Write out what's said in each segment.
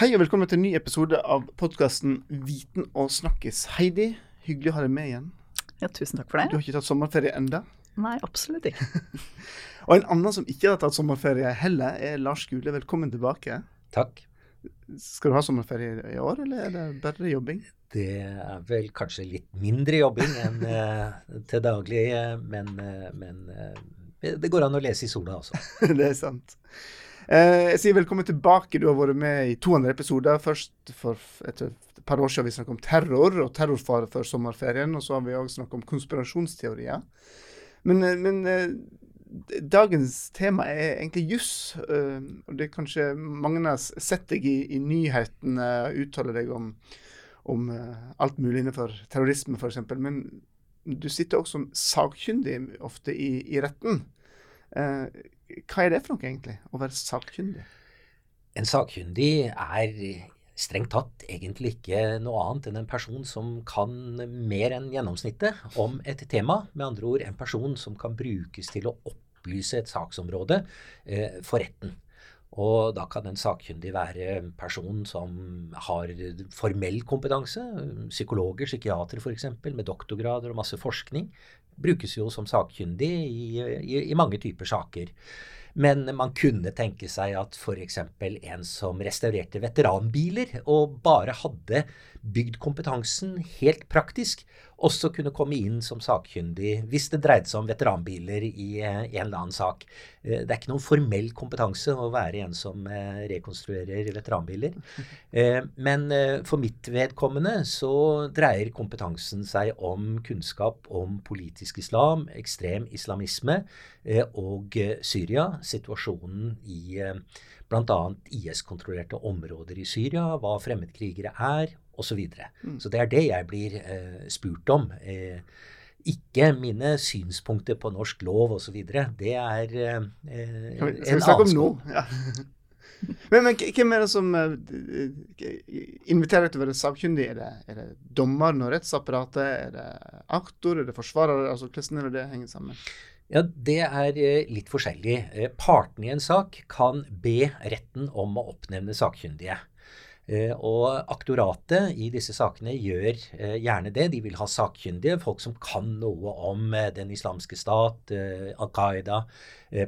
Hei og velkommen til en ny episode av podkasten Viten og snakkis. Heidi, hyggelig å ha deg med igjen. Ja, tusen takk for det. Du har ikke tatt sommerferie enda. Nei, absolutt ikke. Og en annen som ikke har tatt sommerferie heller, er Lars Gule. Velkommen tilbake. Takk. Skal du ha sommerferie i år, eller er det bare jobbing? Det er vel kanskje litt mindre jobbing enn eh, til daglig, eh, men, eh, men det går an å lese i sola også. det er sant. Eh, jeg sier velkommen tilbake. Du har vært med i to andre episoder. Først for et, par år siden vi snakket om terror og terrorfare før sommerferien. Og så har vi òg snakket om konspirasjonsteorier. Men, eh, men eh, dagens tema er egentlig juss. eh, og det er kanskje mange av har sett deg i, i nyhetene uttaler deg om, om eh, alt mulig innenfor terrorisme, f.eks. Men du sitter også som sakkyndig ofte i, i retten. Eh, hva er det for noe, egentlig, å være sakkyndig? En sakkyndig er strengt tatt egentlig ikke noe annet enn en person som kan mer enn gjennomsnittet om et tema. Med andre ord en person som kan brukes til å opplyse et saksområde eh, for retten. Og da kan en sakkyndig være en person som har formell kompetanse. Psykologer, psykiatere f.eks., med doktorgrader og masse forskning. Brukes jo som sakkyndig i, i, i mange typer saker. Men man kunne tenke seg at f.eks. en som restaurerte veteranbiler og bare hadde bygd kompetansen helt praktisk, også kunne komme inn som sakkyndig hvis det dreide seg om veteranbiler i eh, en eller annen sak. Eh, Det er ikke noen formell kompetanse å være en som eh, rekonstruerer veteranbiler. Men for mitt vedkommende så dreier kompetansen seg om kunnskap om politisk islam, ekstrem islamisme og Syria, situasjonen i bl.a. IS-kontrollerte områder i Syria, hva fremmedkrigere er, osv. Så, videre. Mm. så det er det jeg blir eh, spurt om. Eh, ikke mine synspunkter på norsk lov osv. Det er eh, en annen nå? Ja. men, men hvem er det som uh, inviterer til å være sakkyndig? Er det, er det dommeren og rettsapparatet? Er det aktor? Er det forsvarer? Altså, hvordan er det det henger sammen? Ja, Det er eh, litt forskjellig. Eh, Partene i en sak kan be retten om å oppnevne sakkyndige. Eh, Og aktoratet i disse sakene gjør eh, gjerne det. De vil ha sakkyndige, folk som kan noe om eh, den islamske stat, Al Qaida,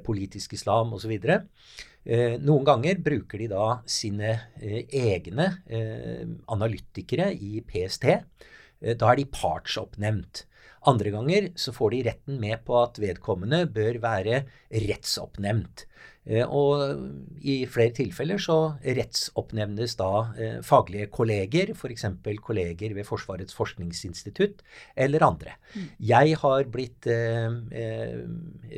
politisk islam osv. Noen ganger bruker de da sine egne analytikere i PST. Da er de partsoppnevnt. Andre ganger så får de retten med på at vedkommende bør være rettsoppnevnt. Eh, Og i flere tilfeller så rettsoppnevnes da eh, faglige kolleger, f.eks. kolleger ved Forsvarets forskningsinstitutt eller andre. Jeg har blitt eh, eh,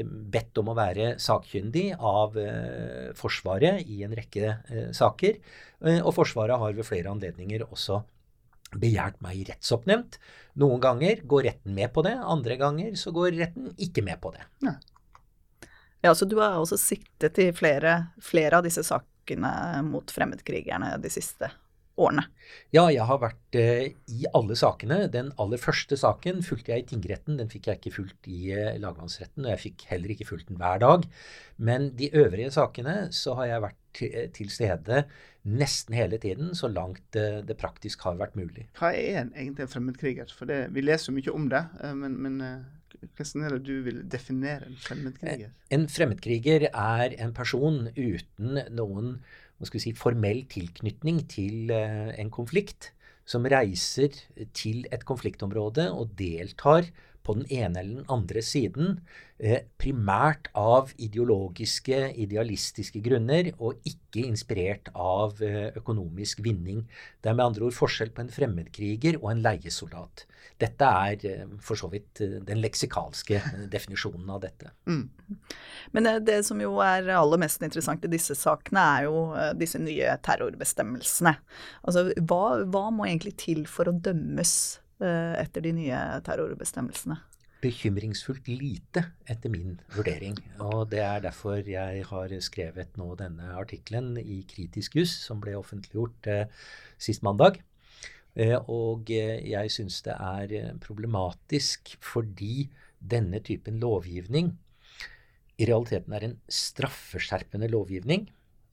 bedt om å være sakkyndig av eh, Forsvaret i en rekke eh, saker, eh, og Forsvaret har ved flere anledninger også begjært meg rettsoppnevnt. Noen ganger går retten med på det, andre ganger så går retten ikke med på det. Ja, så du har også siktet i flere, flere av disse sakene mot fremmedkrigerne de siste årene. Ja, jeg har vært eh, i alle sakene. Den aller første saken fulgte jeg i tingretten. Den fikk jeg ikke fulgt i eh, lagmannsretten, og jeg fikk heller ikke fulgt den hver dag. Men de øvrige sakene så har jeg vært til, til stede nesten hele tiden, så langt eh, det praktisk har vært mulig. Hva er en, egentlig en fremmedkriger? For det, Vi leser jo mye om det, eh, men, men eh, hvordan er det du vil definere en fremmedkriger? En fremmedkriger er en person uten noen si, formell tilknytning til eh, en konflikt, som reiser til et konfliktområde og deltar på den ene eller den andre siden, eh, primært av ideologiske, idealistiske grunner, og ikke inspirert av eh, økonomisk vinning. Det er med andre ord forskjell på en fremmedkriger og en leiesoldat. Dette er eh, for så vidt den leksikalske definisjonen av dette. Mm. Men det, som jo er aller mest interessant i disse sakene, er jo disse nye terrorbestemmelsene. Altså, hva, hva må egentlig til for å dømmes etter de nye terrorbestemmelsene? bekymringsfullt lite, etter min vurdering. Og det er derfor jeg har skrevet nå denne artikkelen i Kritisk juss, som ble offentliggjort eh, sist mandag. Eh, og eh, jeg syns det er eh, problematisk fordi denne typen lovgivning i realiteten er en straffeskjerpende lovgivning.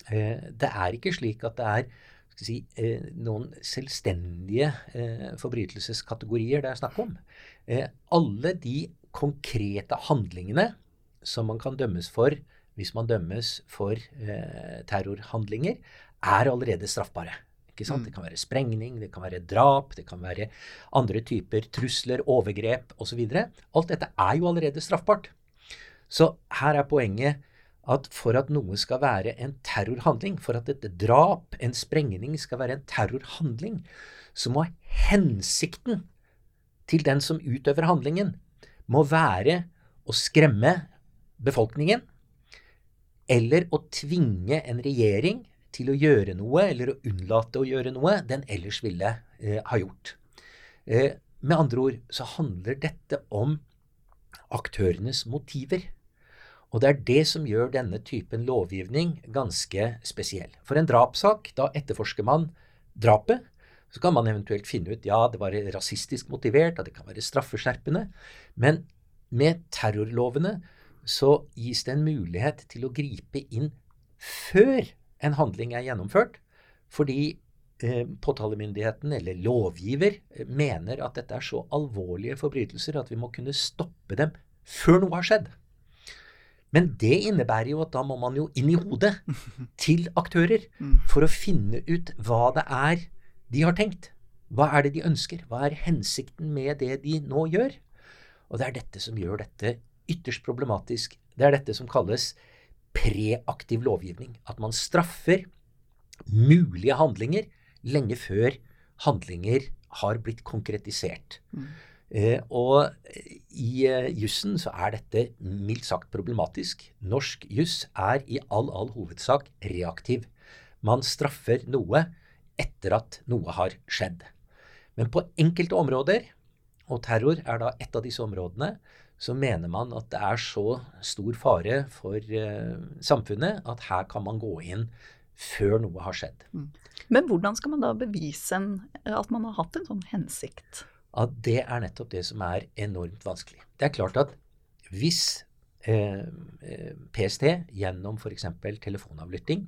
Eh, det er ikke slik at det er si, eh, noen selvstendige eh, forbrytelseskategorier det er snakk om. Eh, alle de konkrete handlingene som man kan dømmes for hvis man dømmes for terrorhandlinger, er allerede straffbare. Mm. Det kan være sprengning, det kan være drap, det kan være andre typer trusler, overgrep osv. Alt dette er jo allerede straffbart. Så her er poenget at for at noe skal være en terrorhandling, for at et drap, en sprengning, skal være en terrorhandling, så må hensikten til den som utøver handlingen, må være å skremme befolkningen eller å tvinge en regjering til å gjøre noe eller å unnlate å gjøre noe den ellers ville eh, ha gjort. Eh, med andre ord så handler dette om aktørenes motiver. Og det er det som gjør denne typen lovgivning ganske spesiell. For en drapssak, da etterforsker man drapet. Så kan man eventuelt finne ut ja, det var rasistisk motivert, at det kan være straffeskjerpende. Men med terrorlovene så gis det en mulighet til å gripe inn før en handling er gjennomført, fordi eh, påtalemyndigheten eller lovgiver eh, mener at dette er så alvorlige forbrytelser at vi må kunne stoppe dem før noe har skjedd. Men det innebærer jo at da må man jo inn i hodet til aktører mm. for å finne ut hva det er de har tenkt. Hva er det de ønsker? Hva er hensikten med det de nå gjør? Og det er dette som gjør dette ytterst problematisk. Det er dette som kalles preaktiv lovgivning. At man straffer mulige handlinger lenge før handlinger har blitt konkretisert. Mm. Eh, og i eh, jussen så er dette mildt sagt problematisk. Norsk juss er i all, all hovedsak reaktiv. Man straffer noe etter at noe har skjedd. Men på enkelte områder, og terror er da et av disse områdene, så mener man at det er så stor fare for eh, samfunnet at her kan man gå inn før noe har skjedd. Mm. Men hvordan skal man da bevise at man har hatt en sånn hensikt? At det er nettopp det som er enormt vanskelig. Det er klart at hvis eh, PST gjennom f.eks. telefonavlytting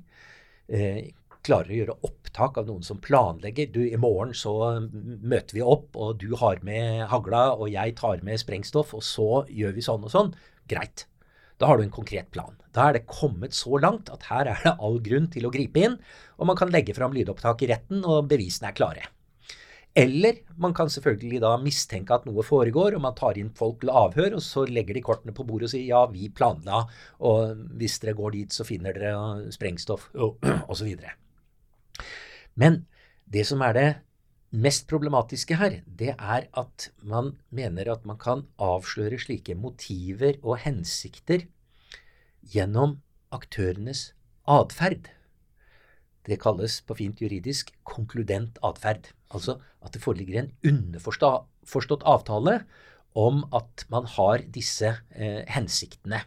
eh, klarer å gjøre opptak av noen som planlegger du, I morgen så møter vi opp, og du har med hagla, og jeg tar med sprengstoff, og så gjør vi sånn og sånn. Greit. Da har du en konkret plan. Da er det kommet så langt at her er det all grunn til å gripe inn, og man kan legge fram lydopptak i retten, og bevisene er klare. Eller man kan selvfølgelig da mistenke at noe foregår, og man tar inn folk til avhør, og så legger de kortene på bordet og sier ja, vi planla, og hvis dere går dit, så finner dere sprengstoff, osv. Men det som er det mest problematiske her, det er at man mener at man kan avsløre slike motiver og hensikter gjennom aktørenes atferd. Det kalles på fint juridisk konkludent atferd. Altså at det foreligger en underforstått avtale om at man har disse eh, hensiktene.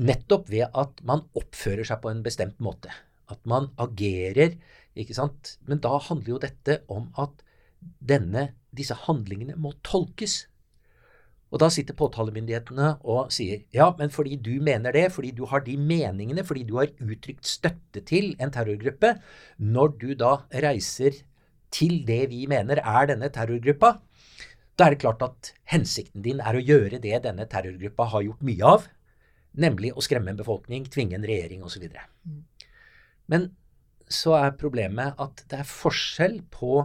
Nettopp ved at man oppfører seg på en bestemt måte. At man agerer. ikke sant? Men da handler jo dette om at denne, disse handlingene må tolkes. Og da sitter påtalemyndighetene og sier ja, men fordi du mener det, fordi du har de meningene, fordi du har uttrykt støtte til en terrorgruppe, når du da reiser til det vi mener er denne terrorgruppa, da er det klart at hensikten din er å gjøre det denne terrorgruppa har gjort mye av, nemlig å skremme en befolkning, tvinge en regjering osv. Men så er problemet at det er forskjell på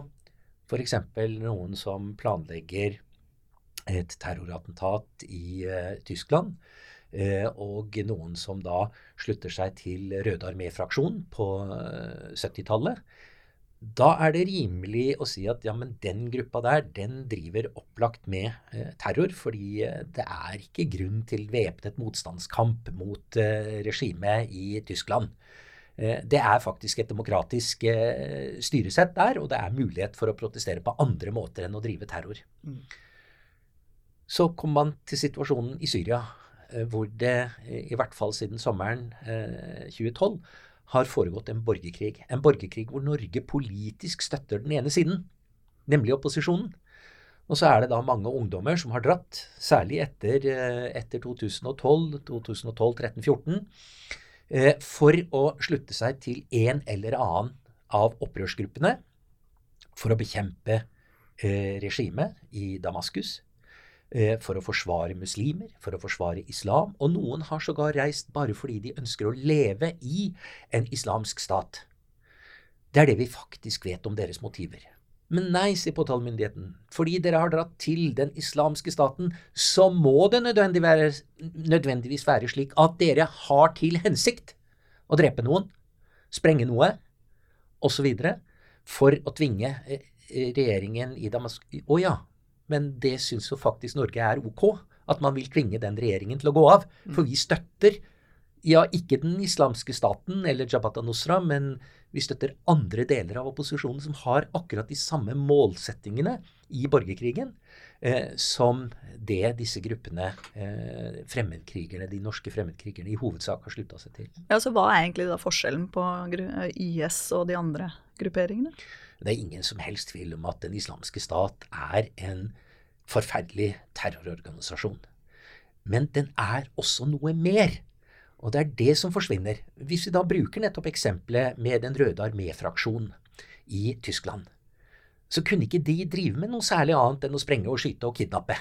f.eks. noen som planlegger et terrorattentat i uh, Tyskland. Uh, og noen som da slutter seg til Røde armé-fraksjonen på uh, eh, 70-tallet. Da er det rimelig å si at ja, men den gruppa der, den driver opplagt med terror. Fordi det er ikke grunn til væpnet motstandskamp mot regimet i Tyskland. Det er faktisk et demokratisk styresett der, og det er mulighet for å protestere på andre måter enn å drive terror. Mm. Så kom man til situasjonen i Syria, eh, hvor det i hvert fall siden sommeren 2012 eh, har foregått en borgerkrig. En borgerkrig hvor Norge politisk støtter den ene siden, nemlig opposisjonen. Og så er det da mange ungdommer som har dratt, særlig etter, eh, etter 2012, 2012, 13, 14, for å slutte seg til en eller annen av opprørsgruppene for å bekjempe eh, regimet i Damaskus. Eh, for å forsvare muslimer, for å forsvare islam. Og noen har sågar reist bare fordi de ønsker å leve i en islamsk stat. Det er det vi faktisk vet om deres motiver. Men nei, sier påtalemyndigheten, fordi dere har dratt til den islamske staten, så må det nødvendigvis være slik at dere har til hensikt å drepe noen, sprenge noe, osv., for å tvinge eh, regjeringen i Damask Å ja, men det syns jo faktisk Norge er ok. At man vil tvinge den regjeringen til å gå av. For vi støtter ja, ikke den islamske staten eller Jabhat al-Nusra, men vi støtter andre deler av opposisjonen som har akkurat de samme målsettingene i borgerkrigen eh, som det disse gruppene, eh, fremmedkrigerne, de norske fremmedkrigerne, i hovedsak har slutta seg til. Ja, så Hva er egentlig da forskjellen på IS og de andre grupperingene? Det er ingen som helst tvil om at Den islamske stat er en forferdelig terrororganisasjon. Men den er også noe mer. Og det er det som forsvinner. Hvis vi da bruker nettopp eksempelet med Den røde armé-fraksjonen i Tyskland, så kunne ikke de drive med noe særlig annet enn å sprenge og skyte og kidnappe.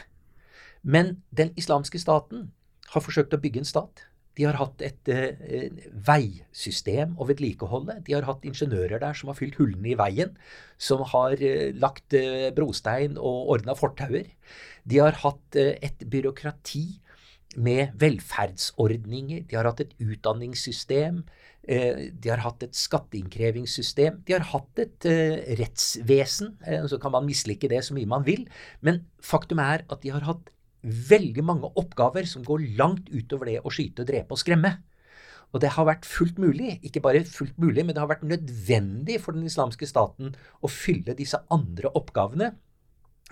Men Den islamske staten har forsøkt å bygge en stat de har hatt et eh, veisystem å vedlikeholde. De har hatt ingeniører der som har fylt hullene i veien, som har eh, lagt eh, brostein og ordna fortauer. De har hatt eh, et byråkrati med velferdsordninger. De har hatt et utdanningssystem. Eh, de har hatt et skatteinnkrevingssystem. De har hatt et eh, rettsvesen. så kan man mislike det så mye man vil. Men faktum er at de har hatt veldig mange oppgaver som går langt utover det å skyte, drepe og skremme. Og det har vært fullt mulig, ikke bare fullt mulig, men det har vært nødvendig for den islamske staten å fylle disse andre oppgavene.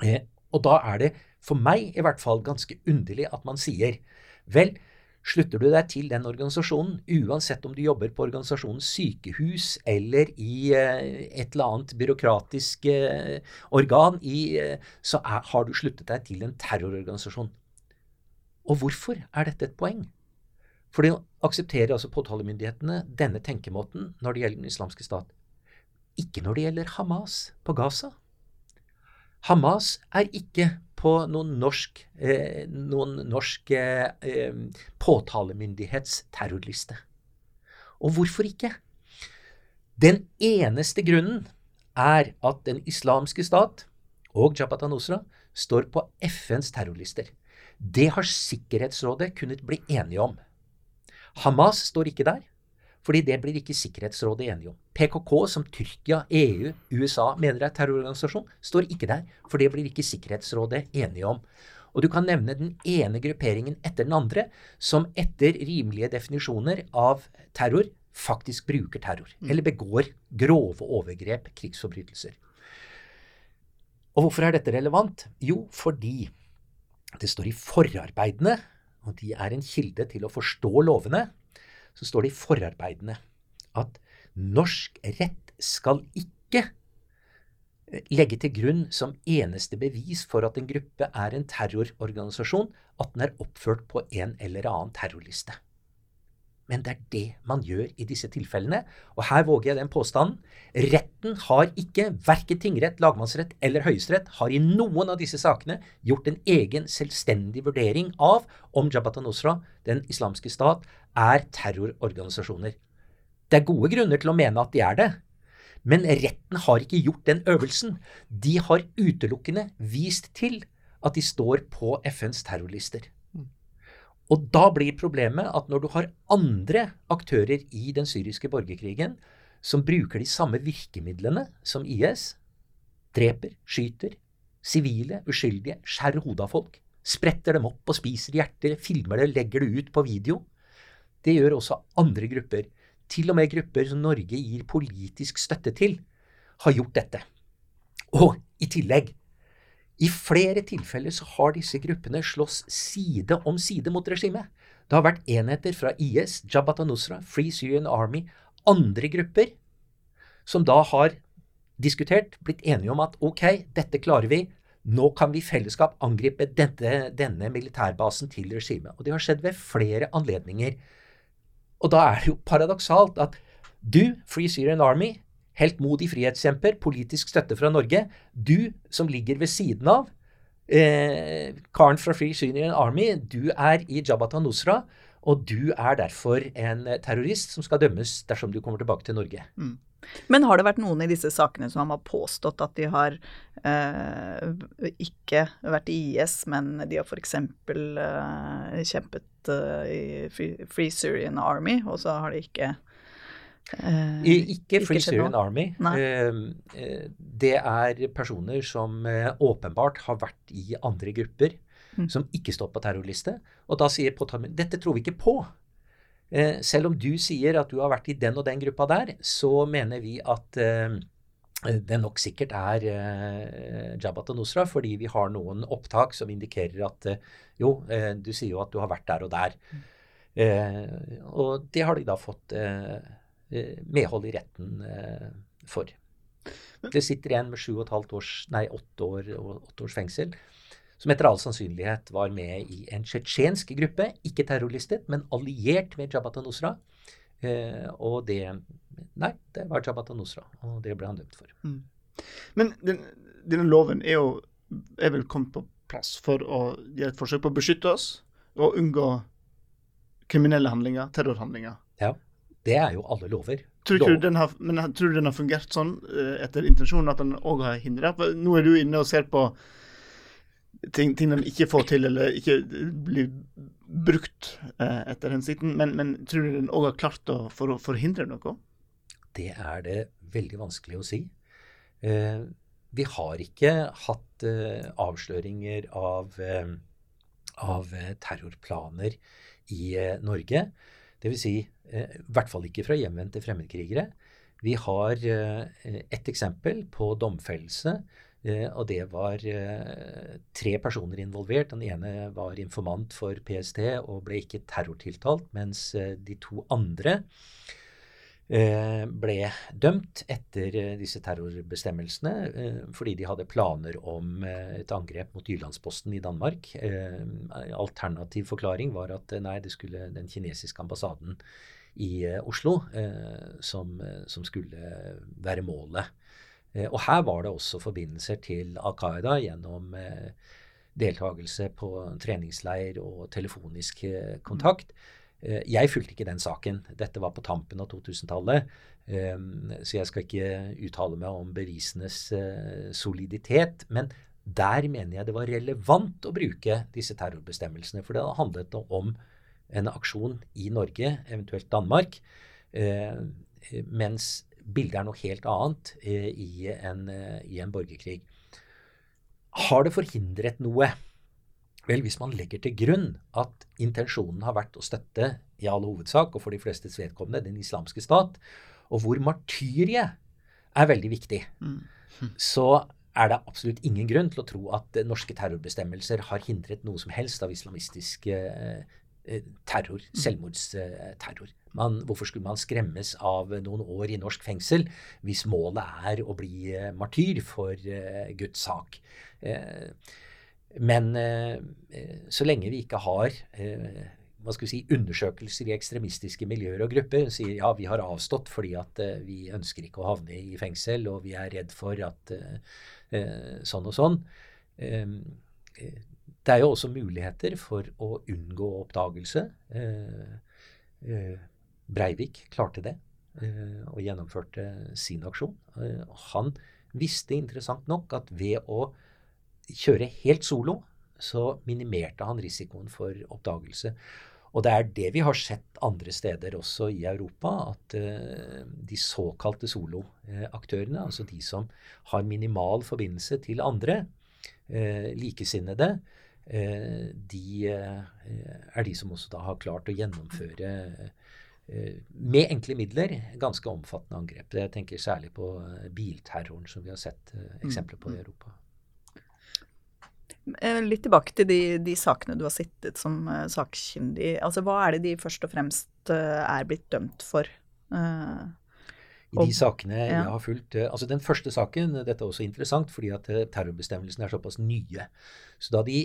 Eh, og da er det, for meg i hvert fall, ganske underlig at man sier vel, Slutter du deg til den organisasjonen, uansett om du jobber på organisasjonens sykehus eller i eh, et eller annet byråkratisk eh, organ, i, eh, så er, har du sluttet deg til en terrororganisasjon. Og hvorfor er dette et poeng? For de aksepterer altså påtalemyndighetene denne tenkemåten når det gjelder den islamske stat. Ikke når det gjelder Hamas på Gaza. Hamas er ikke på noen norsk, eh, noen norsk eh, påtalemyndighets terrorliste. Og hvorfor ikke? Den eneste grunnen er at Den islamske stat og Jabhat al-Nusra står på FNs terrorlister. Det har Sikkerhetsrådet kunnet bli enige om. Hamas står ikke der. Fordi det blir ikke Sikkerhetsrådet enige om. PKK, som Tyrkia, EU, USA mener er terrororganisasjon, står ikke der. For det blir ikke Sikkerhetsrådet enige om. Og du kan nevne den ene grupperingen etter den andre som etter rimelige definisjoner av terror faktisk bruker terror. Mm. Eller begår grove overgrep, krigsforbrytelser. Og hvorfor er dette relevant? Jo, fordi det står i forarbeidene, og de er en kilde til å forstå lovene, så står det i forarbeidene at norsk rett skal ikke eh, legge til grunn som eneste bevis for at en gruppe er en terrororganisasjon, at den er oppført på en eller annen terrorliste. Men det er det man gjør i disse tilfellene. Og her våger jeg den påstanden. Retten har ikke, verken tingrett, lagmannsrett eller høyesterett, har i noen av disse sakene gjort en egen selvstendig vurdering av om Jabhat al-Nusra, den islamske stat, er terrororganisasjoner. Det er gode grunner til å mene at de er det. Men retten har ikke gjort den øvelsen. De har utelukkende vist til at de står på FNs terrorlister. Og da blir problemet at når du har andre aktører i den syriske borgerkrigen som bruker de samme virkemidlene som IS, dreper, skyter, sivile, uskyldige, skjærer hodet av folk, spretter dem opp og spiser hjerter, filmer det, legger det ut på video Det gjør også andre grupper. Til og med grupper som Norge gir politisk støtte til, har gjort dette. Og i tillegg i flere tilfeller så har disse gruppene slåss side om side mot regimet. Det har vært enheter fra IS, Jabhat al-Nusra, Free Syrian Army, andre grupper, som da har diskutert, blitt enige om at ok, dette klarer vi, nå kan vi i fellesskap angripe dette, denne militærbasen til regimet. Og det har skjedd ved flere anledninger. Og da er det jo paradoksalt at du, Free Syrian Army, heltmodig frihetskjemper, politisk støtte fra Norge. Du som ligger ved siden av eh, karen fra Free Syrian Army, du er i Jabhat al-Nusra. Og du er derfor en terrorist som skal dømmes dersom du kommer tilbake til Norge. Mm. Men har det vært noen i disse sakene som har påstått at de har eh, ikke vært i IS, men de har f.eks. Eh, kjempet eh, i Free, Syrian Army, og så har de ikke eh, ikke Free ikke Syrian Army. Uh, det er personer som uh, åpenbart har vært i andre grupper mm. som ikke står på terrorliste. Og da sier påtalemyndigheten dette tror vi ikke på. Selv om du sier at du har vært i den og den gruppa der, så mener vi at det nok sikkert er uh, Jabhat og Nusra, fordi vi har noen opptak som indikerer at jo, du sier jo at du har vært der og der. Og det har de da fått Eh, medhold i retten eh, for. Det sitter en med sju og et halvt års, nei, åtte, år, åtte års fengsel, som etter all sannsynlighet var med i en tsjetsjensk gruppe, ikke terrorlistet, men alliert med Jabhat al-Nusra. Eh, og det Nei, det var Jabhat al-Nusra, og det ble han dømt for. Mm. Men den, denne loven er jo er vel kommet på plass for å gjøre et forsøk på å beskytte oss og unngå kriminelle handlinger, terrorhandlinger. Ja. Det er jo alle lover. Tror du, den har, men tror du den har fungert sånn uh, etter intensjonen, at den òg har hindra? Nå er du inne og ser på ting, ting de ikke får til, eller ikke blir brukt eh, etter hensikten. Men, men, tror du den òg har klart å for, forhindre noe? Det er det veldig vanskelig å si. Eh, vi har ikke hatt avsløringer av, av terrorplaner i Norge. Dvs. Si, eh, i hvert fall ikke fra hjemvendte fremmedkrigere. Vi har eh, et eksempel på domfellelse. Eh, og det var tre personer involvert. Den ene var informant for PST og ble ikke terrortiltalt, mens de to andre Eh, ble dømt etter eh, disse terrorbestemmelsene eh, fordi de hadde planer om et angrep mot Jyllandsposten i Danmark. Alternativ forklaring var at nei, det skulle den kinesiske ambassaden i Oslo som, som skulle være målet. Og her var det også forbindelser til Al Qaida gjennom deltakelse på treningsleir og telefonisk kontakt. Eh, jeg fulgte ikke den saken. Dette var på tampen av 2000-tallet. Eh, så jeg skal ikke uttale meg om bevisenes eh, soliditet. Men der mener jeg det var relevant å bruke disse terrorbestemmelsene. For det handlet om en aksjon i Norge, eventuelt Danmark. Mens bildet er noe helt annet i en, i en borgerkrig. Har det forhindret noe? Vel, hvis man legger til grunn at intensjonen har vært å støtte, i all hovedsak, og for de flestes vedkommende, den islamske stat, og hvor martyriet er veldig viktig, mm. så er det absolutt ingen grunn til å tro at norske terrorbestemmelser har hindret noe som helst av islamistisk eh, terror, mm. selvmordsterror. Man, hvorfor skulle man skremmes av noen år i norsk fengsel hvis målet er å bli eh, martyr for uh, Guds sak? Uh, men eh, så lenge vi ikke har eh, hva skal vi si, undersøkelser i ekstremistiske miljøer og grupper sier ja, vi har avstått fordi at vi ønsker ikke å havne i fengsel, og vi er redd for at sånn og sånn. Det er jo også muligheter for å unngå oppdagelse. Breivik klarte det og gjennomførte sin aksjon. han visste interessant nok at ved å kjøre helt solo, så minimerte han risikoen for oppdagelse. Og det er det vi har sett andre steder også i Europa, at uh, de såkalte soloaktørene, altså de som har minimal forbindelse til andre, likesinnede, de er de som også da har klart å gjennomføre med enkle midler ganske omfattende angrep. Jeg tenker særlig på bilterroren, som vi har sett eksempler på i mm. Europa. Eh, litt tilbake til de, de, sakene du har sittet som sakkyndig. Altså, hva er det de først og fremst er blitt dømt for? I de sakene ja. jeg har fulgt altså Den første saken Dette er også interessant, fordi at terrorbestemmelsene er såpass nye. Så da de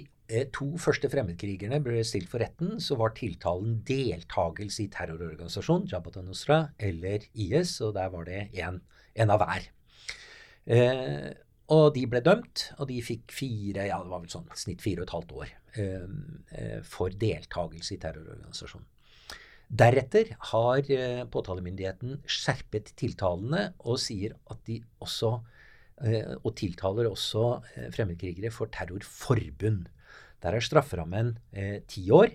to første fremmedkrigerne ble stilt for retten, så var tiltalen deltakelse i terrororganisasjon, Jabhat al-Nusra eller IS, og der var det en, en av hver. Eh, og de ble dømt, og de fikk fire, ja det var vel sånn snitt fire og et halvt år eh, eh for deltakelse i terrororganisasjonen. Deretter har eh, påtalemyndigheten skjerpet tiltalene og sier at de også eh, og tiltaler også eh, fremmedkrigere for terrorforbund. Der er strafferammen ti år.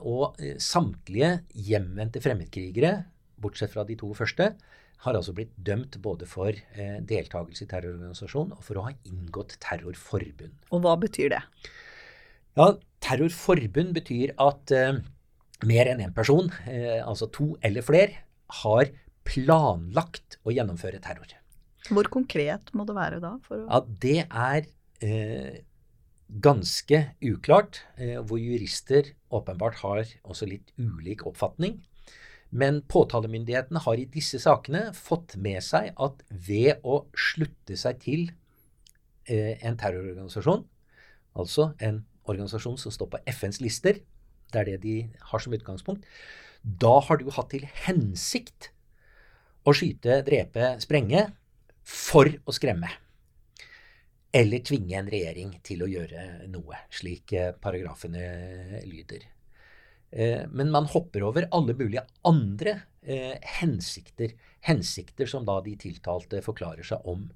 Og samtlige hjemvendte fremmedkrigere, bortsett fra de to første, har altså blitt dømt både for deltakelse i terrororganisasjon og for å ha inngått terrorforbund. Og hva betyr det? Ja, Terrorforbund betyr at mer enn én person, eh, altså to eller flere, har planlagt å gjennomføre terror. Hvor konkret må det være da? ja, Det er eh, ganske uklart, eh, hvor jurister åpenbart har også litt ulik oppfatning. Men påtalemyndighetene har i disse sakene fått med seg at ved å slutte seg til eh, en terrororganisasjon, altså en organisasjon som står på FNs lister, det er det de har som utgangspunkt. Da har du hatt til hensikt å skyte, drepe, sprenge for å skremme. Eller tvinge en regjering til å gjøre noe, slik eh, paragrafene lyder. Eh, men man hopper over alle mulige andre eh, hensikter. Hensikter som da de tiltalte forklarer seg om.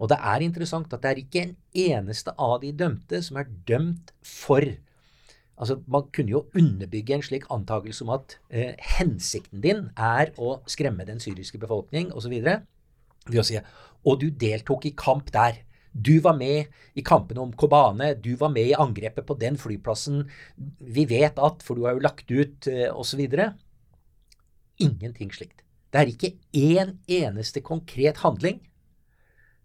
Og det er interessant at det er ikke en eneste av de dømte som er dømt for Altså, Man kunne jo underbygge en slik antakelse om at eh, hensikten din er å skremme den syriske befolkning osv. ved å si og du deltok i kamp der. Du var med i kampene om Kobane. Du var med i angrepet på den flyplassen. Vi vet at, for du har jo lagt ut eh, osv. Ingenting slikt. Det er ikke én eneste konkret handling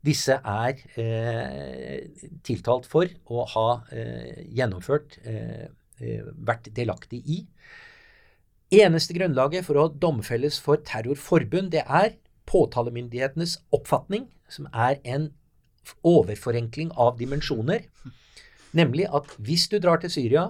disse er eh, tiltalt for å ha eh, gjennomført eh, Eh, vært delaktig i. Eneste grunnlaget for å domfelles for terrorforbund, det er påtalemyndighetenes oppfatning, som er en overforenkling av dimensjoner. Nemlig at hvis du drar til Syria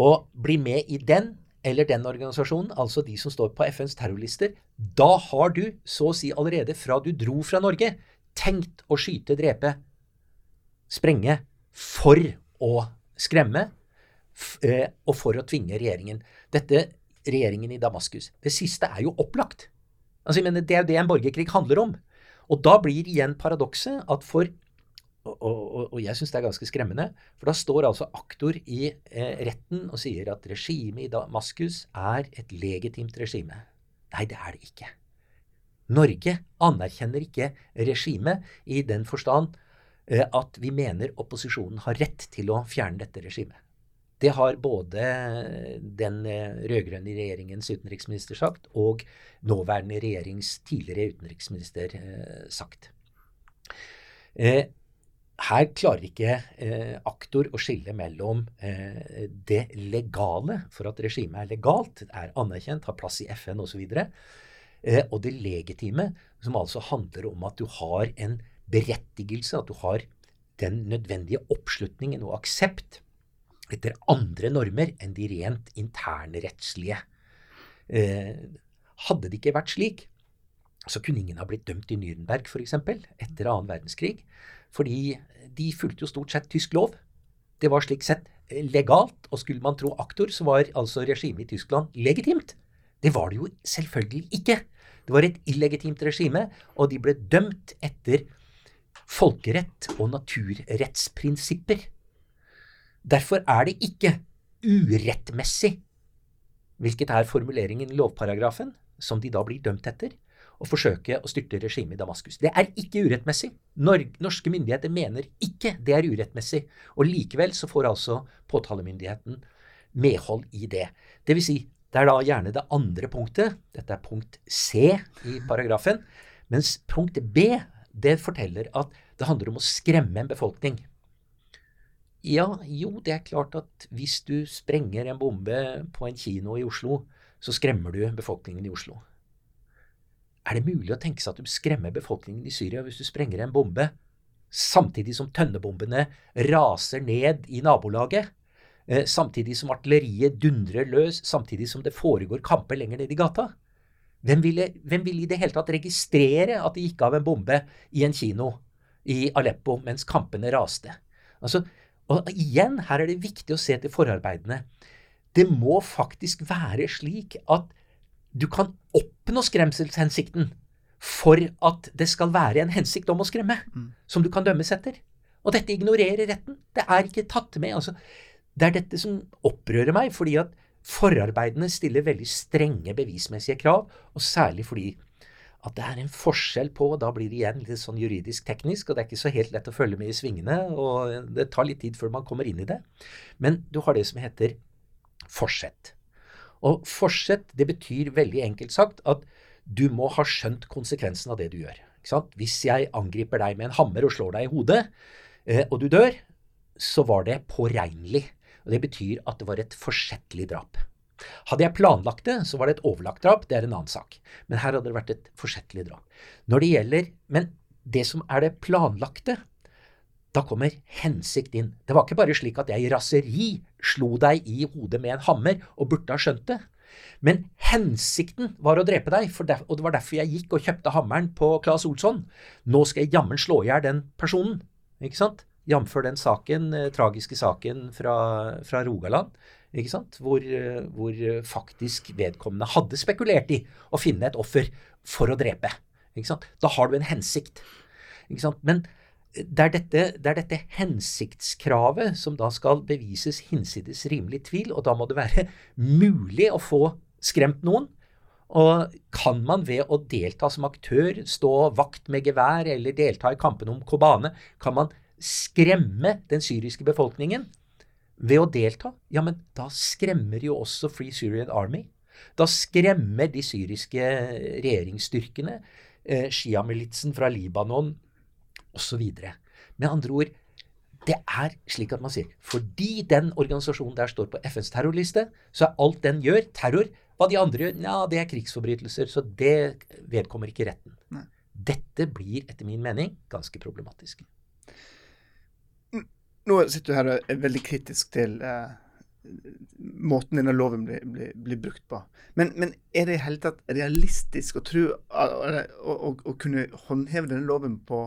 og blir med i den eller den organisasjonen, altså de som står på FNs terrorlister, da har du så å si allerede fra du dro fra Norge, tenkt å skyte, drepe, sprenge for å skremme Eh, og for å tvinge regjeringen. Dette regjeringen i Damaskus. Det siste er jo opplagt. Altså, jeg mener, Det er det en borgerkrig handler om. Og da blir igjen paradokset at for og, og, og jeg syns det er ganske skremmende. For da står altså aktor i eh, retten og sier at regimet i Damaskus er et legitimt regime. Nei, det er det ikke. Norge anerkjenner ikke regimet i den forstand eh, at vi mener opposisjonen har rett til å fjerne dette regimet. Det har både den eh, rød-grønne regjeringens utenriksminister sagt, og nåværende regjerings tidligere utenriksminister eh, sagt. Eh, her klarer ikke aktor å skille mellom det legale, for at regimet er legalt, er anerkjent, har plass i FN osv., eh, og det legitime, som altså handler om at du har en berettigelse, at du har den nødvendige oppslutningen og aksept etter andre normer enn de rent internrettslige. Eh, hadde det ikke vært slik, så kunne ingen ha blitt dømt i Nürnberg f.eks. etter annen verdenskrig. Fordi de fulgte jo stort sett tysk lov. Det var slik sett legalt. Og skulle man tro aktor, så var altså regimet i Tyskland legitimt. Det var det jo selvfølgelig ikke. Det var et illegitimt regime, og de ble dømt etter folkerett og naturrettsprinsipper. Derfor er det ikke urettmessig, hvilket er formuleringen i lovparagrafen, som de da blir dømt etter, å forsøke å styrte regimet i Damaskus. Det er ikke urettmessig. norske myndigheter mener ikke det er urettmessig. Og likevel så får altså påtalemyndigheten medhold i det. Det vil si, det er da gjerne det andre punktet. Dette er punkt C i paragrafen. Mens punkt B det forteller at det handler om å skremme en befolkning. Ja, jo, det er klart at hvis du sprenger en bombe på en kino i Oslo, så skremmer du befolkningen i Oslo. Er det mulig å tenke seg at du skremmer befolkningen i Syria hvis du sprenger en bombe, samtidig som tønnebombene raser ned i nabolaget? Eh, samtidig som artilleriet dundrer løs, samtidig som det foregår kamper lenger ned i gata? Hvem ville, hvem ville i det hele tatt registrere at det gikk av en bombe i en kino i Aleppo mens kampene raste? Altså, og igjen, her er det viktig å se til forarbeidene. Det må faktisk være slik at du kan oppnå skremselshensikten for at det skal være en hensikt om å skremme, mm. som du kan dømmes etter. Og dette ignorerer retten. Det er ikke tatt med. altså. Det er dette som opprører meg, fordi at Forarbeidene stiller veldig strenge bevismessige krav, og særlig fordi at det er en forskjell på og Da blir det igjen litt sånn juridisk teknisk, og det er ikke så helt lett å følge med i svingene. og Det tar litt tid før man kommer inn i det. Men du har det som heter forsett. Og forsett, det betyr veldig enkelt sagt at du må ha skjønt konsekvensen av det du gjør. Hvis jeg angriper deg med en hammer og slår deg i hodet, eh, og du dør, så var det påregnelig. Og Det betyr at det var et forsettlig drap. Hadde jeg planlagt det, så var det et overlagt drap. Det er en annen sak. Men her hadde det vært et forsettlig drap. Når det gjelder, Men det som er det planlagte, da kommer hensikt inn. Det var ikke bare slik at jeg i raseri slo deg i hodet med en hammer og burde ha skjønt det. Men hensikten var å drepe deg, og det var derfor jeg gikk og kjøpte hammeren på Claes Olsson. Nå skal jeg jammen slå i hjel den personen. Ikke sant? Jf. den saken, eh, tragiske saken fra, fra Rogaland. Ikke sant? Hvor, eh, hvor, faktisk vedkommende hadde spekulert i å finne et offer for å drepe. Ikke sant? Da har du en hensikt. Ikke sant? Men det er, dette, det er dette hensiktskravet som da skal bevises hinsides rimelig tvil, og da må det være mulig å få skremt noen. Og kan man ved å delta som aktør, stå vakt med gevær eller delta i kampene om Kobane, kan man skremme den syriske befolkningen ved å delta, ja, men da skremmer jo også Free Syrian Army. Da skremmer de syriske regjeringsstyrkene, eh, Shia-militsen fra Libanon osv. Med andre ord, det er slik at man sier fordi den organisasjonen der står på FNs terrorliste, så er alt den gjør, terror. Hva de andre gjør, ja, det er krigsforbrytelser. Så det vedkommer ikke retten. Dette blir etter min mening ganske problematisk. Nå sitter du her og er veldig kritisk til eh, måten denne loven blir, blir, blir brukt på. Men, men, er det i hele tatt realistisk å tro å kunne håndheve denne loven på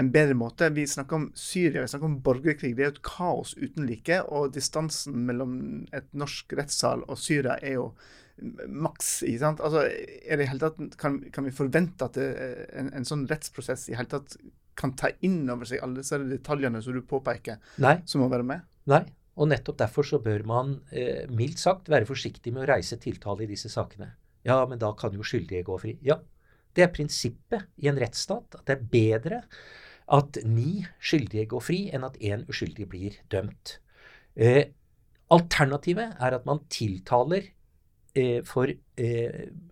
en bedre måte? Vi snakker om Syria, vi snakker om borgerkrig. Det er jo et kaos uten like. Og distansen mellom et norsk rettssal og Syria er jo maks. ikke sant? Altså, er det i hele tatt, kan, kan vi forvente at det, en, en sånn rettsprosess i hele tatt kan ta inn over seg alle disse detaljene som du påpeker, Nei. som må være med? Nei. Og nettopp derfor så bør man eh, mildt sagt være forsiktig med å reise tiltale i disse sakene. Ja, men da kan jo skyldige gå fri. Ja, det er prinsippet i en rettsstat at det er bedre at ni skyldige går fri enn at én uskyldig blir dømt. Eh, alternativet er at man tiltaler eh, for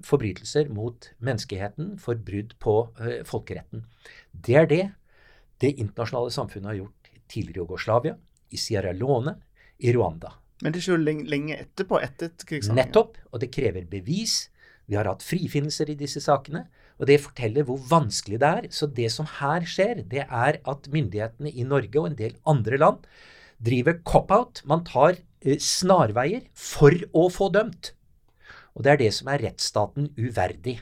forbrytelser mot menneskeheten, for brudd på eh, folkeretten. Det er det det internasjonale samfunnet har gjort tidligere i Jugoslavia, i Sierra Leone, i Rwanda. Men det skjer jo lenge etterpå, etter krigshandlingen? Nettopp. Og det krever bevis. Vi har hatt frifinnelser i disse sakene. Og det forteller hvor vanskelig det er. Så det som her skjer, det er at myndighetene i Norge og en del andre land driver cop-out. Man tar eh, snarveier for å få dømt. Og det er det som er rettsstaten uverdig.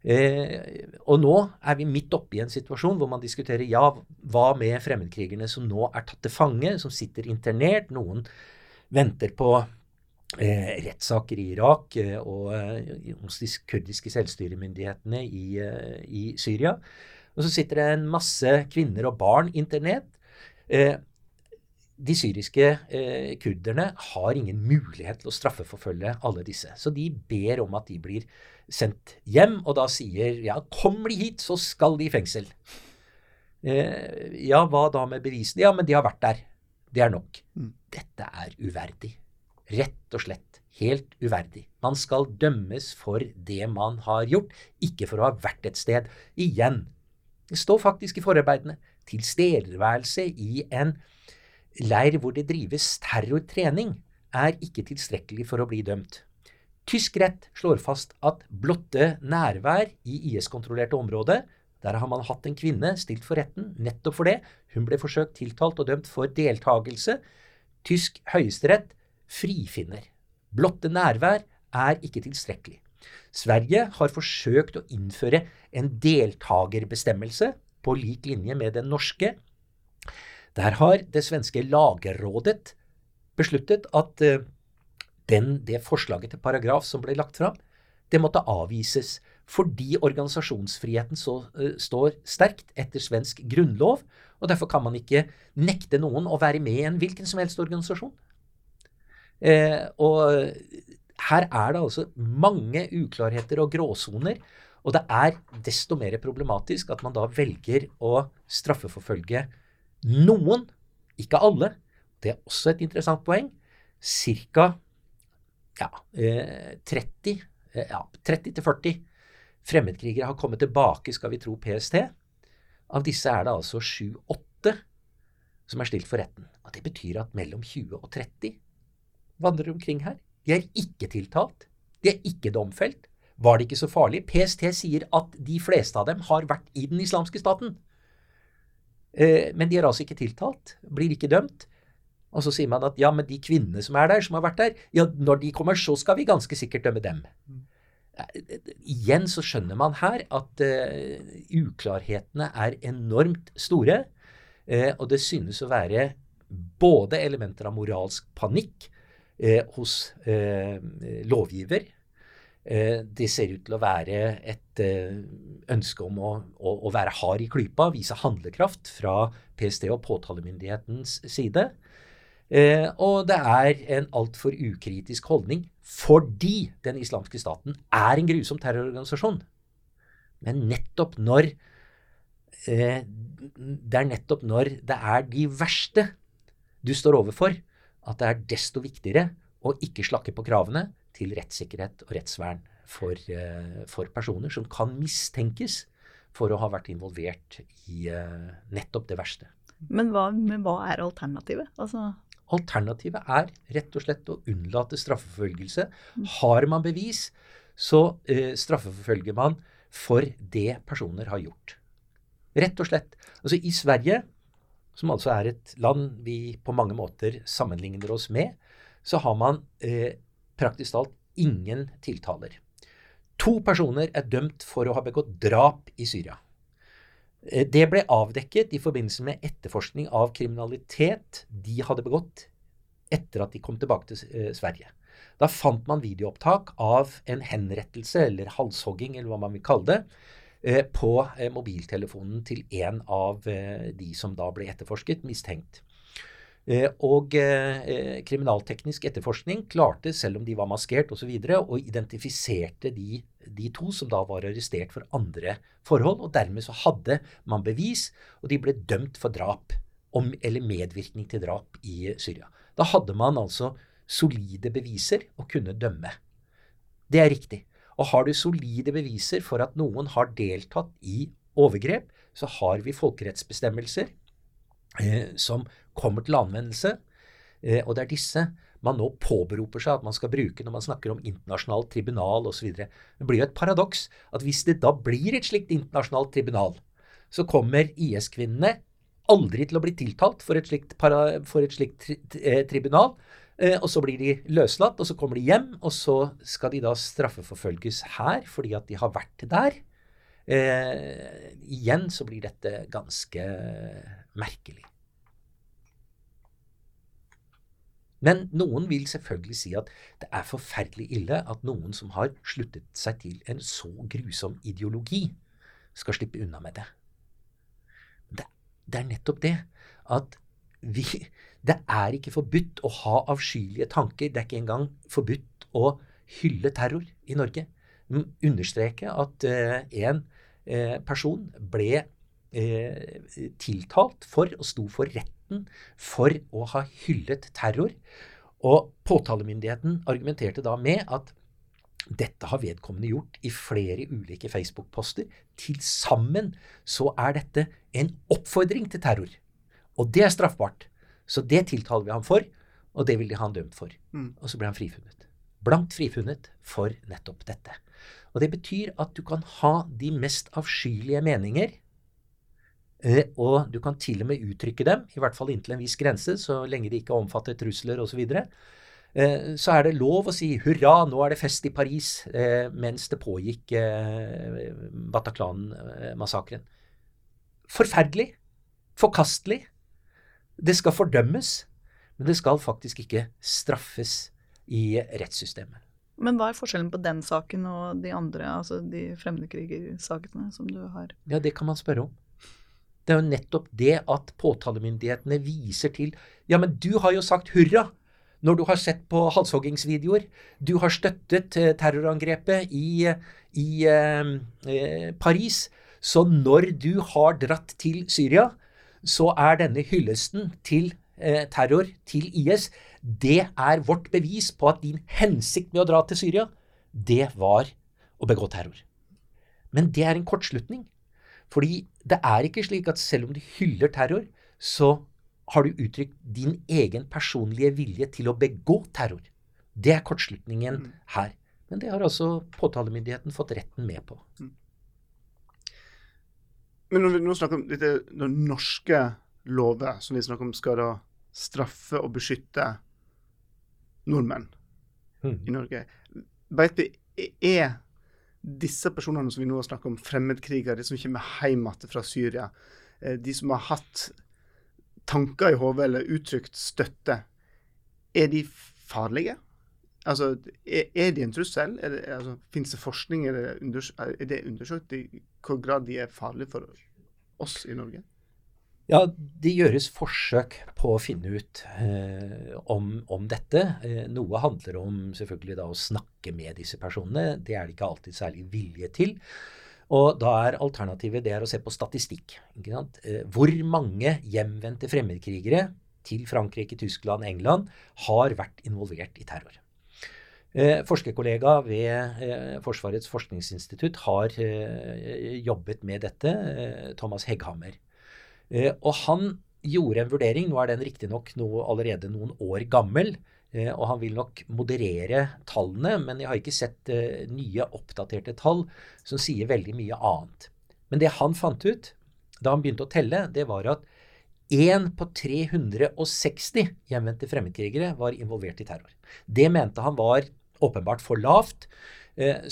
Eh, og nå er vi midt oppe i en situasjon hvor man diskuterer ja, hva med fremmedkrigerne som nå er tatt til fange, som sitter internert. Noen venter på eh, rettssaker i Irak eh, og eh, hos de kurdiske selvstyremyndighetene i, eh, i, Syria. Og så sitter det en masse kvinner og barn internert. De syriske eh, kurderne har ingen mulighet til å straffeforfølge alle disse. Så de ber om at de blir sendt hjem, og da sier ja, kommer de hit, så skal de i fengsel. Eh, ja, hva da med bevisene? Ja, men de har vært der. Det er nok. Mm. Dette er uverdig. Rett og slett. Helt uverdig. Man skal dømmes for det man har gjort, ikke for å ha vært et sted. Igjen. Det står faktisk i forarbeidene. Tilstedeværelse i en leir hvor det drives terrortrening, er ikke tilstrekkelig for å bli dømt. Tysk rett slår fast at blotte nærvær i IS-kontrollerte områder Der har man hatt en kvinne stilt for retten nettopp for det. Hun ble forsøkt tiltalt og dømt for deltakelse. Tysk høyesterett frifinner. Blotte nærvær er ikke tilstrekkelig. Sverige har forsøkt å innføre en deltakerbestemmelse på lik linje med den norske. Der har det svenske Lagerrådet besluttet at eh, den, det forslaget til paragraf som ble lagt fram, det måtte avvises fordi organisasjonsfriheten så, uh, står sterkt etter svensk grunnlov, og derfor kan man ikke nekte noen å være med i en hvilken som helst organisasjon. Eh, og her er det altså mange uklarheter og gråsoner. Og det er desto mer problematisk at man da velger å straffeforfølge noen, ikke alle. Det er også et interessant poeng. Ca. Ja, eh, 30 eh, ja, 30-40 fremmedkrigere har kommet tilbake, skal vi tro PST. Av disse er det altså 7-8 som er stilt for retten. Og Det betyr at mellom 20 og 30 vandrer omkring her. De er ikke tiltalt. De er ikke domfelt. Var det ikke så farlig? PST sier at de fleste av dem har vært i den islamske staten. Eh, men de er altså ikke tiltalt, blir ikke dømt. Og så sier man at ja, men de kvinnene som er der, som har vært der, ja, når de kommer, så skal vi ganske sikkert dømme dem. Mm. Igjen så skjønner man her at uh, uklarhetene er enormt store. Uh, og det synes å være både elementer av moralsk panikk uh, hos lovgiver. Det ser ut til å være et ønske om å, å, å, være hard i klypa, vise handlekraft fra PST og påtalemyndighetens side. Eh, og det er en altfor ukritisk holdning fordi den islamske staten er en grusom terrororganisasjon. Men nettopp når eh, Det er nettopp når det er de verste du står overfor, at det er desto viktigere å ikke slakke på kravene til rettssikkerhet og rettsvern for, eh, for personer som kan mistenkes for å ha vært involvert i eh, nettopp det verste. Men hva, men hva er alternativet? Altså Alternativet er rett og slett å unnlate straffeforfølgelse. Har man bevis, så eh, straffeforfølger man for det personer har gjort. Rett og slett. Altså I Sverige, som altså er et land vi på mange måter sammenligner oss med, så har man eh, praktisk talt ingen tiltaler. To personer er dømt for å ha begått drap i Syria. Eh, det ble avdekket i forbindelse med etterforskning av kriminalitet de hadde begått etter at de kom tilbake til eh, Sverige. Da fant man videoopptak av en henrettelse, eller halshogging, eller hva man vil kalle det, eh, på mobiltelefonen til en av de som da ble etterforsket, mistenkt. Og eh, kriminalteknisk etterforskning klarte, selv om de var maskert osv., og, og identifiserte de, de, to som da var arrestert for andre forhold. Og dermed så hadde man bevis, og de ble dømt for drap om, eller medvirkning til drap i Syria. Da hadde man altså solide beviser å kunne dømme. Det er riktig. Og har du solide beviser for at noen har deltatt i overgrep, så har vi folkerettsbestemmelser eh, som kommer til anvendelse. Eh, og det er disse man nå påberoper seg at man skal bruke når man snakker om internasjonalt tribunal osv. Det blir jo et paradoks at hvis det da blir et slikt internasjonalt tribunal, så kommer IS-kvinnene aldri til å bli tiltalt for et slikt, para, for et slikt tri, eh, tribunal. Eh, og så blir de løslatt, og så kommer de hjem, og så skal de da straffeforfølges her fordi at de har vært der. Eh, igjen så blir dette ganske merkelig. Men noen vil selvfølgelig si at det er forferdelig ille at noen som har sluttet seg til en så grusom ideologi, skal slippe unna med det. Det, det er nettopp det at vi Det er ikke forbudt å ha avskyelige tanker. Det er ikke engang forbudt å hylle terror i Norge. Understreke at uh, en uh, person ble tiltalt for og sto for retten for å ha hyllet terror. Og påtalemyndigheten argumenterte da med at dette har vedkommende gjort i flere ulike Facebook-poster. Til sammen så er dette en oppfordring til terror. Og det er straffbart. Så det tiltaler vi ham for, og det vil de ha han dømt for. Mm. Og så ble han frifunnet. Blankt frifunnet for nettopp dette. Og det betyr at du kan ha de mest avskyelige meninger Eh, og du kan til og med uttrykke dem, i hvert fall inntil en viss grense, så lenge de ikke omfatter trusler osv. Så, så er det lov å si hurra, nå er det fest i Paris, eh, mens det pågikk eh, Bataclan-massakren. Forferdelig. Forkastelig. Det skal fordømmes, men det skal faktisk ikke straffes i rettssystemet. Men hva er forskjellen på den saken og de andre, altså de fremmedkrigersakene som du har? Ja, det kan man spørre om. Det er jo nettopp det at påtalemyndighetene viser til Ja, men du har jo sagt hurra når du har sett på halshoggingsvideoer. Du har støttet eh, terrorangrepet i, i eh, eh, Paris. Så når du har dratt til Syria, så er denne hyllesten til eh, terror, til IS, det er vårt bevis på at din hensikt med å dra til Syria, det var å begå terror. Men det er en kortslutning. Fordi det er ikke slik at selv om du hyller terror, så har du uttrykt din egen personlige vilje til å begå terror. Det er kortslutningen mm. her. Men det har altså påtalemyndigheten fått retten med på. Mm. Men når vi nå snakker om dette norske lover, som vi snakker om skal da straffe og beskytte nordmenn mm. i Norge. veit vi, er disse personene som vi nå har snakket om, fremmedkrigere, de som kommer hjem igjen fra Syria, eh, de som har hatt tanker i hodet eller uttrykt støtte, er de farlige? Altså, er, de en trussel? Er det, altså, Fins det forskning? Er det, unders er det undersøkt i hvor grad de er farlige for oss i Norge? Ja, det gjøres forsøk på å finne ut eh, om, om, dette. Eh, noe handler om selvfølgelig da å snakke med disse personene. Det er det ikke alltid særlig vilje til. Og da er alternativet det er å se på statistikk. Eh, hvor mange hjemvendte fremmedkrigere til Frankrike, Tyskland, England har vært involvert i terror. Eh, forskerkollega ved eh, Forsvarets forskningsinstitutt har eh, jobbet med dette, eh, Thomas Hegghammer. Eh, og han gjorde en vurdering. Nå er den riktignok allerede noen år gammel. Eh, og han vil nok moderere tallene, men jeg har ikke sett eh, nye, oppdaterte tall som sier veldig mye annet. Men det han fant ut da han begynte å telle, det var at én på 360 hjemvendte fremmedkrigere var involvert i terror. Det mente han var åpenbart for lavt.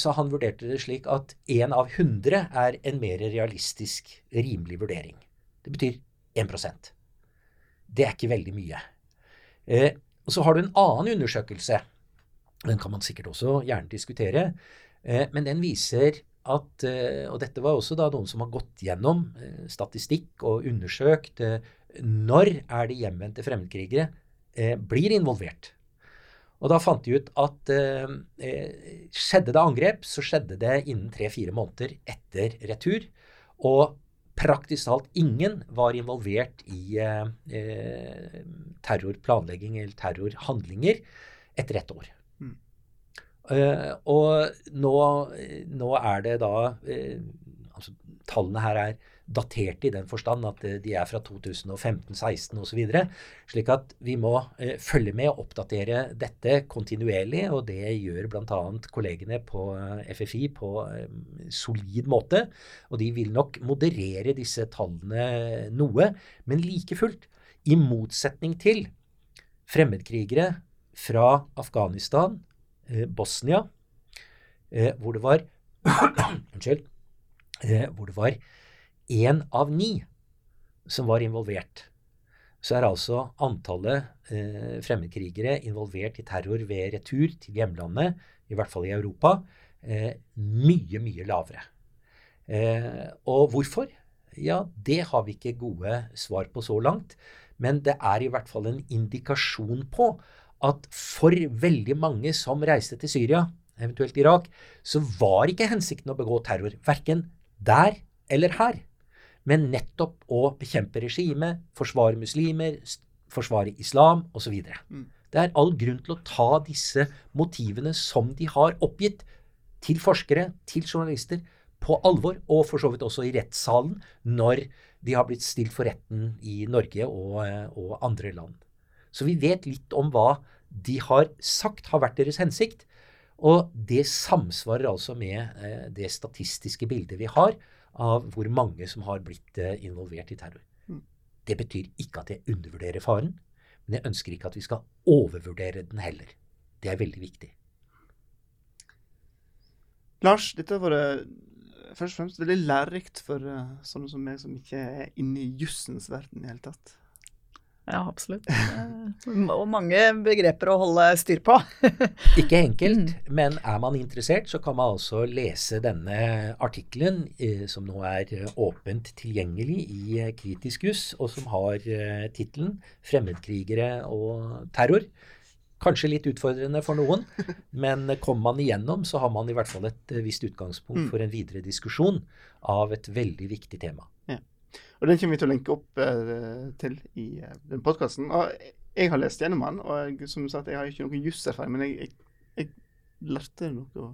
Så han vurderte det slik at én av 100 er en mer realistisk, rimelig vurdering. Det betyr 1% Det er ikke veldig mye. Eh, og Så har du en annen undersøkelse. Den kan man sikkert også gjerne diskutere. Eh, men den viser at eh, Og dette var også da noen som har gått gjennom eh, statistikk og undersøkt eh, når er det hjemvendte fremmedkrigere eh, blir involvert. Og da fant de ut at skjedde det angrep, så skjedde det innen tre-fire måneder etter retur. Og praktisk talt ingen var involvert i eh, terrorplanlegging eller terrorhandlinger etter ett år. Mm. Uh, og nå, nå, er det da uh, altså, Tallene her er daterte i den forstand at eh, de er fra 2015, 16 osv. Slik at vi må eh, følge med og oppdatere dette kontinuerlig. Og det gjør bl.a. kollegene på eh, FFI på solid måte. Og de vil nok moderere disse tallene noe. Men like fullt, i motsetning til fremmedkrigere fra Afghanistan, Bosnia, hvor det var Unnskyld. hvor det var én av ni som var involvert, så er altså antallet eh, fremmedkrigere involvert i terror ved retur til hjemlandet, i hvert fall i Europa, eh, mye, mye lavere. Eh, og hvorfor? Ja, det har vi ikke gode svar på så langt. Men det er i hvert fall en indikasjon på at for veldig mange som reiste til Syria, eventuelt Irak, så var ikke hensikten å begå terror. Verken der eller her men nettopp å bekjempe regimet, forsvare muslimer, forsvare islam osv. Mm. Det er all grunn til å ta disse motivene som de har oppgitt, til forskere, til journalister, på alvor, og for så vidt også i rettssalen når de har blitt stilt for retten i Norge og, og andre land. Så vi vet litt om hva de har sagt har vært deres hensikt. Og det samsvarer altså med eh, det statistiske bildet vi har av hvor mange som har blitt eh, involvert i terror. Mm. Det betyr ikke at jeg undervurderer faren, men jeg ønsker ikke at vi skal overvurdere den heller. Det er veldig viktig. Lars, dette har vært først og fremst veldig lærerikt for uh, sånne som meg som ikke er inne i jussens verden i det hele tatt. Ja, absolutt. Eh, og mange begreper å holde styr på. Ikke enkelt, mm. men er man interessert, så kan man altså lese denne artikkelen, eh, som nå er åpent tilgjengelig i Kritisk juss, og som har eh, tittelen 'Fremmedkrigere og terror'. Kanskje litt utfordrende for noen, men kommer man igjennom, så har man i hvert fall et eh, visst utgangspunkt mm. for en videre diskusjon av et veldig viktig tema. Ja. Og Den kommer vi til å lenke opp uh, til i uh, den podkasten. Jeg har lest gjennom den, og jeg, som sagt, jeg har ikke noen jusserfaring, men jeg, jeg, jeg, lærte noe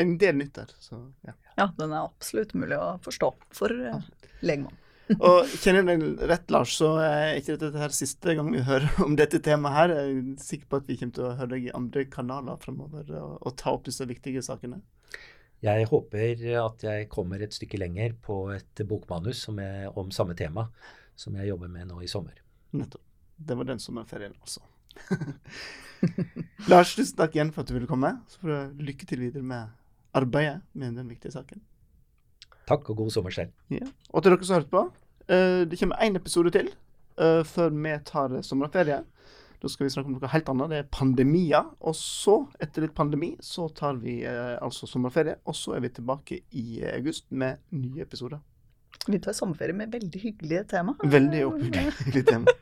en del nytt der. Så, ja. ja, den er absolutt mulig å forstå for eh, legmann. Og kjenner jeg deg rett, Lars, så er ikke dette her siste gang vi hører om dette temaet her. Jeg er sikker på at vi kommer til å høre deg i andre kanaler fremover og, og ta opp disse viktige sakene. Jeg håper at jeg kommer et stykke lenger på et bokmanus er, om samme tema som jeg jobber med nå i sommer. Nettopp. Det var den sommerferien, altså. Lars, tusen takk igjen for at du ville komme. Så får du lykke til videre med arbeidet med den viktige saken. Takk, og god sommer selv. Ja. Og til dere som har hørt på, uh, det kommer én episode til uh, før vi tar sommerferie. Da skal vi snakke om noe helt annet. Det er pandemier. Og så, etter litt pandemi, så tar vi eh, altså sommerferie. Og så er vi tilbake i august med nye episoder. Vi tar sommerferie med veldig hyggelige tema. Veldig hyggelig tema.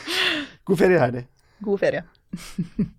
God ferie, Heidi. God ferie.